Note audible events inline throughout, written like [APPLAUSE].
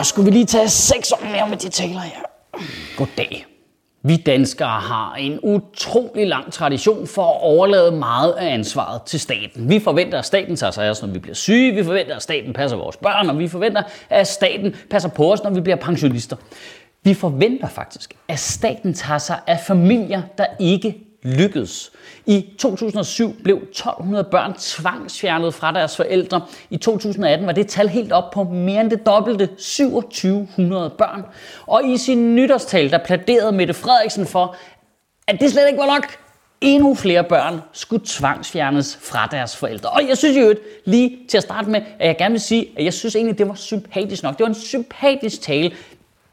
Nå, skulle vi lige tage seks år mere med de taler her? Goddag. Vi danskere har en utrolig lang tradition for at overlade meget af ansvaret til staten. Vi forventer, at staten tager sig af os, når vi bliver syge. Vi forventer, at staten passer vores børn, og vi forventer, at staten passer på os, når vi bliver pensionister. Vi forventer faktisk, at staten tager sig af familier, der ikke lykkedes. I 2007 blev 1200 børn tvangsfjernet fra deres forældre. I 2018 var det tal helt op på mere end det dobbelte, 2700 børn. Og i sin nytårstal, der pladerede Mette Frederiksen for, at det slet ikke var nok. Endnu flere børn skulle tvangsfjernes fra deres forældre. Og jeg synes jo lige til at starte med, at jeg gerne vil sige, at jeg synes egentlig, det var sympatisk nok. Det var en sympatisk tale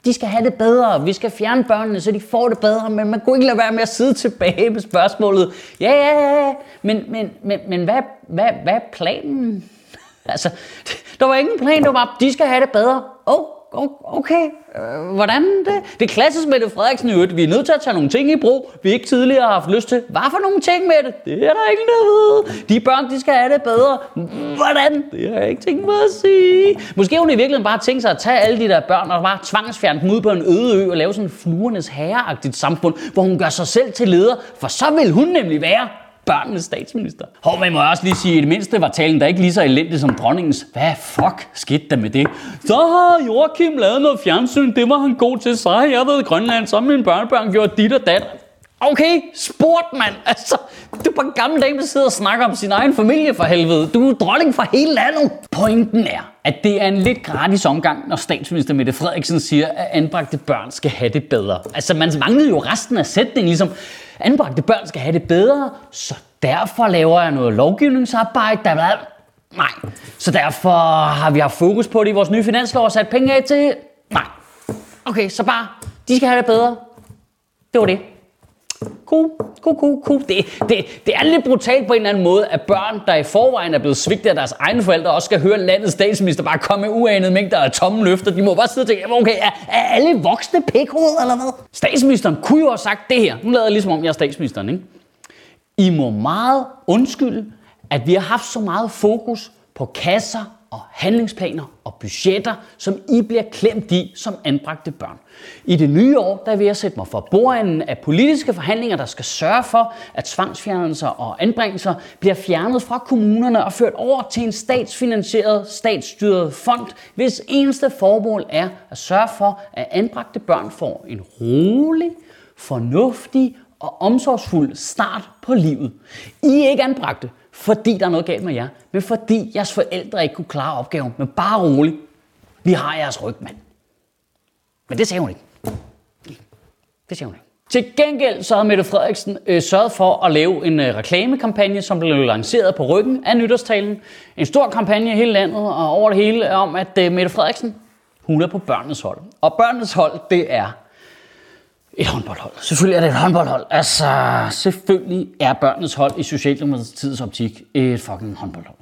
de skal have det bedre. Vi skal fjerne børnene, så de får det bedre. Men man kunne ikke lade være med at sidde tilbage med spørgsmålet. Ja, ja, ja. Men, men, men, men hvad, hvad, hvad er planen? [LAUGHS] Altså, [LAUGHS] der var ingen plan. Det var bare, de skal have det bedre. Oh, okay, øh, hvordan det? Det er klassisk med det Frederiksen i øvrigt. Vi er nødt til at tage nogle ting i brug, vi ikke tidligere har haft lyst til. Hvad for nogle ting med det? Det er der ingen, der ved. De børn, de skal have det bedre. Hvordan? Det har jeg ikke tænkt mig at sige. Måske hun i virkeligheden bare tænkt sig at tage alle de der børn og bare tvangsfjerne dem ud på en øde ø og lave sådan en fluernes herreagtigt samfund, hvor hun gør sig selv til leder, for så vil hun nemlig være børnenes statsminister. Hov, man må også lige sige, at i det mindste var talen der ikke lige så elendig som dronningens. Hvad fuck skete der med det? Så har Joachim lavet noget fjernsyn, det var han god til. Så har jeg været i Grønland, så min børnebørn gjort dit og dat. Okay, sport mand. Altså, du er bare en gammel dame, der sidder og snakker om sin egen familie for helvede. Du er dronning for hele landet. Pointen er, at det er en lidt gratis omgang, når statsminister Mette Frederiksen siger, at anbragte børn skal have det bedre. Altså, man manglede jo resten af sætningen, ligesom, anbragte børn skal have det bedre, så derfor laver jeg noget lovgivningsarbejde, der er Nej. Så derfor har vi haft fokus på det i vores nye finanslov og sat penge af til... Nej. Okay, så bare, de skal have det bedre. Det var det ku, ku, ku. Det, det, det er lidt brutalt på en eller anden måde, at børn, der i forvejen er blevet svigtet af deres egne forældre, også skal høre landets statsminister bare komme med uanede mængder af tomme løfter. De må bare sidde og tænke, okay, er, er alle voksne pikhoved eller hvad? Statsministeren kunne jo have sagt det her. Nu lader jeg ligesom om, jeg er statsministeren, ikke? I må meget undskylde, at vi har haft så meget fokus på kasser og handlingsplaner og budgetter, som I bliver klemt i som anbragte børn. I det nye år, der vil jeg sætte mig for bordenden af politiske forhandlinger, der skal sørge for, at tvangsfjernelser og anbringelser bliver fjernet fra kommunerne og ført over til en statsfinansieret, statsstyret fond, hvis eneste formål er at sørge for, at anbragte børn får en rolig, fornuftig og omsorgsfuld start på livet. I er ikke anbragte, fordi der er noget galt med jer, men fordi jeres forældre ikke kunne klare opgaven. Men bare rolig, vi har jeres ryg, mand. Men det sagde hun ikke. Det sagde hun ikke. Til gengæld så havde Mette Frederiksen øh, sørget for at lave en øh, reklamekampagne, som blev lanceret på ryggen af nytårstalen. En stor kampagne i hele landet og over det hele om, at øh, Mette Frederiksen, hun er på børnenes hold. Og børnenes hold, det er et håndboldhold. Selvfølgelig er det et håndboldhold. Altså, selvfølgelig er børnenes hold i Socialdemokratiets optik et fucking håndboldhold.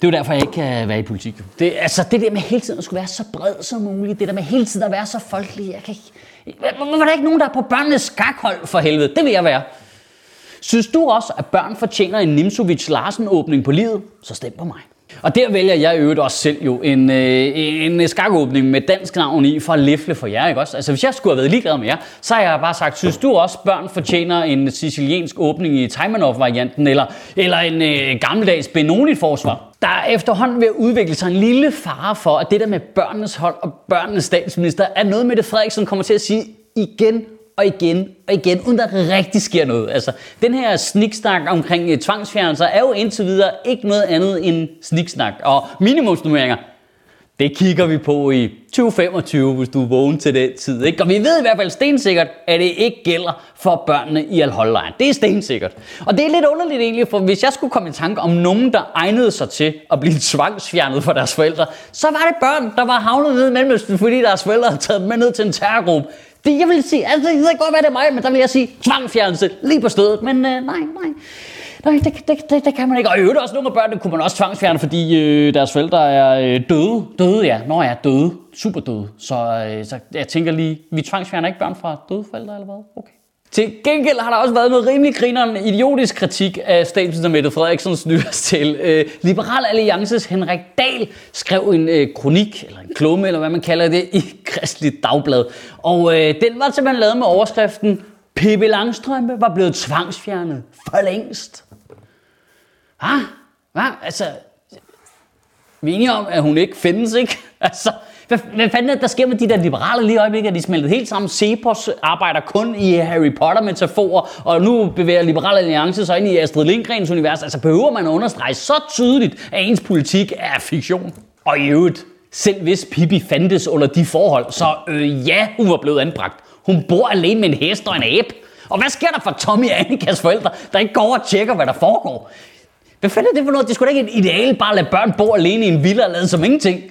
Det er jo derfor, jeg ikke kan være i politik. Det, altså, det der med hele tiden at skulle være så bred som muligt, det der med hele tiden at være så folkelig, jeg kan ikke... Hvorfor er der ikke nogen, der er på børnenes skakhold for helvede? Det vil jeg være. Synes du også, at børn fortjener en Nimsovic Larsen åbning på livet? Så stem på mig. Og der vælger jeg i øvrigt også selv jo en, øh, en øh, skakåbning med dansk navn i for at læfle for jer, ikke også? Altså hvis jeg skulle have været ligeglad med jer, så har jeg bare sagt, synes du også, børn fortjener en siciliansk åbning i Taimanov-varianten, eller, eller en øh, gammeldags Benoni-forsvar? Der er efterhånden ved at udvikle sig en lille fare for, at det der med børnenes hold og børnenes statsminister er noget med det Frederiksen kommer til at sige igen og igen og igen, uden der rigtig sker noget. Altså, den her sniksnak omkring uh, tvangsfjernelser er jo indtil videre ikke noget andet end sniksnak. Og minimumsnummeringer, Det kigger vi på i 2025, hvis du er vågen til den tid. Ikke? Og vi ved i hvert fald stensikkert, at det ikke gælder for børnene i al Det er stensikkert. Og det er lidt underligt egentlig, for hvis jeg skulle komme i tanke om nogen, der egnede sig til at blive tvangsfjernet fra deres forældre, så var det børn, der var havnet nede i Mellemøsten, fordi deres forældre havde taget dem med ned til en terrorgruppe. Det, jeg vil sige, altså, det kan godt være, det er mig, men der vil jeg sige tvangsfjernelse lige på stedet. Men øh, nej, nej. Nej, det, det, det, det kan man ikke. Og i øvrigt også nogle af børnene kunne man også tvangsfjerne, fordi øh, deres forældre er øh, døde. Døde, ja. Nå ja, døde. Super døde. Så, øh, så jeg tænker lige, vi tvangsfjerner ikke børn fra døde forældre, eller hvad? Okay. Til gengæld har der også været noget rimelig grineren idiotisk kritik af statsminister Mette Frederiksens nyhedstal. Øh, Liberal Alliances Henrik Dahl skrev en øh, kronik, eller en klumme, eller hvad man kalder det, i Kristeligt Dagblad. Og øh, den var simpelthen lavet med overskriften Pippi Langstrømpe var blevet tvangsfjernet for længst. Hvad? Hvad? Altså, vi er enige om, at hun ikke findes, ikke? [LAUGHS] Altså, hvad, hvad fanden er der sker med de der liberale lige i øjeblikket? De smeltet helt sammen. Cepos arbejder kun i Harry Potter-metaforer, og nu bevæger Liberal Alliance sig ind i Astrid Lindgrens univers. Altså, behøver man at understrege så tydeligt, at ens politik er fiktion? Og i øvrigt, selv hvis Pippi fandtes under de forhold, så øh, ja, hun var blevet anbragt. Hun bor alene med en hest og en abe. Og hvad sker der for Tommy og Annikas forældre, der ikke går og tjekker, hvad der foregår? Hvad fanden er det for noget? Det skulle da ikke et ideal bare at lade børn bo alene i en villa og lade som ingenting.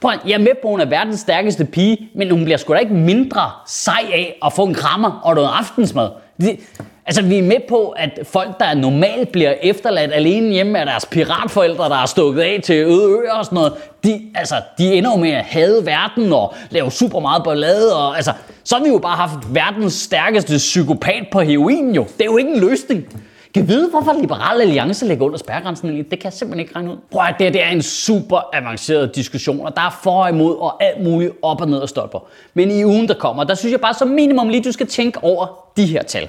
Prøv, jeg er med på, at hun er verdens stærkeste pige, men hun bliver sgu da ikke mindre sej af at få en krammer og noget aftensmad. Det, altså, vi er med på, at folk, der normalt bliver efterladt alene hjemme af deres piratforældre, der er stukket af til øde øer og sådan noget, de, altså, de ender jo med at hade verden og lave super meget ballade. Og, altså, så har vi jo bare haft verdens stærkeste psykopat på heroin jo. Det er jo ikke en løsning. Kan vide, hvorfor Liberale Alliance ligger under spærregrænsen Det kan jeg simpelthen ikke regne ud. Prøv at det, det er en super avanceret diskussion, og der er for og imod og alt muligt op og ned og stolper. Men i ugen, der kommer, der synes jeg bare som minimum lige, du skal tænke over de her tal.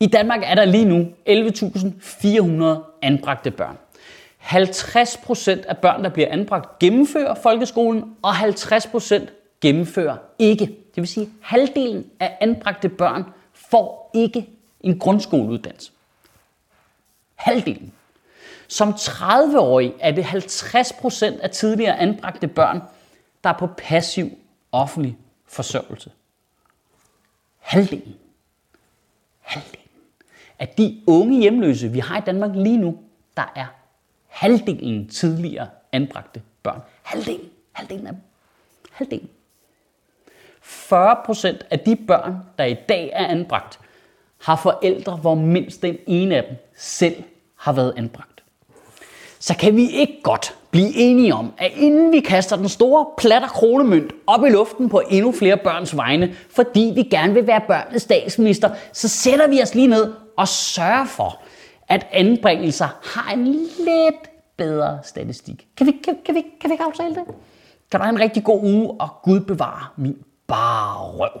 I Danmark er der lige nu 11.400 anbragte børn. 50% af børn, der bliver anbragt, gennemfører folkeskolen, og 50% gennemfører ikke. Det vil sige, at halvdelen af anbragte børn får ikke en grundskoleuddannelse. Halvdelen. Som 30-årig er det 50% af tidligere anbragte børn, der er på passiv offentlig forsørgelse. Halvdelen. Halvdelen. Af de unge hjemløse, vi har i Danmark lige nu, der er halvdelen tidligere anbragte børn. Halvdelen. Halvdelen af dem. Halvdelen. 40 procent af de børn, der i dag er anbragt, har forældre, hvor mindst den ene af dem selv har været anbragt. Så kan vi ikke godt blive enige om, at inden vi kaster den store platter kronemønt op i luften på endnu flere børns vegne, fordi vi gerne vil være børnenes statsminister, så sætter vi os lige ned og sørger for, at anbringelser har en lidt bedre statistik. Kan vi, kan, kan vi, kan vi ikke aftale det? Kan du have en rigtig god uge, og Gud bevare min bare røv.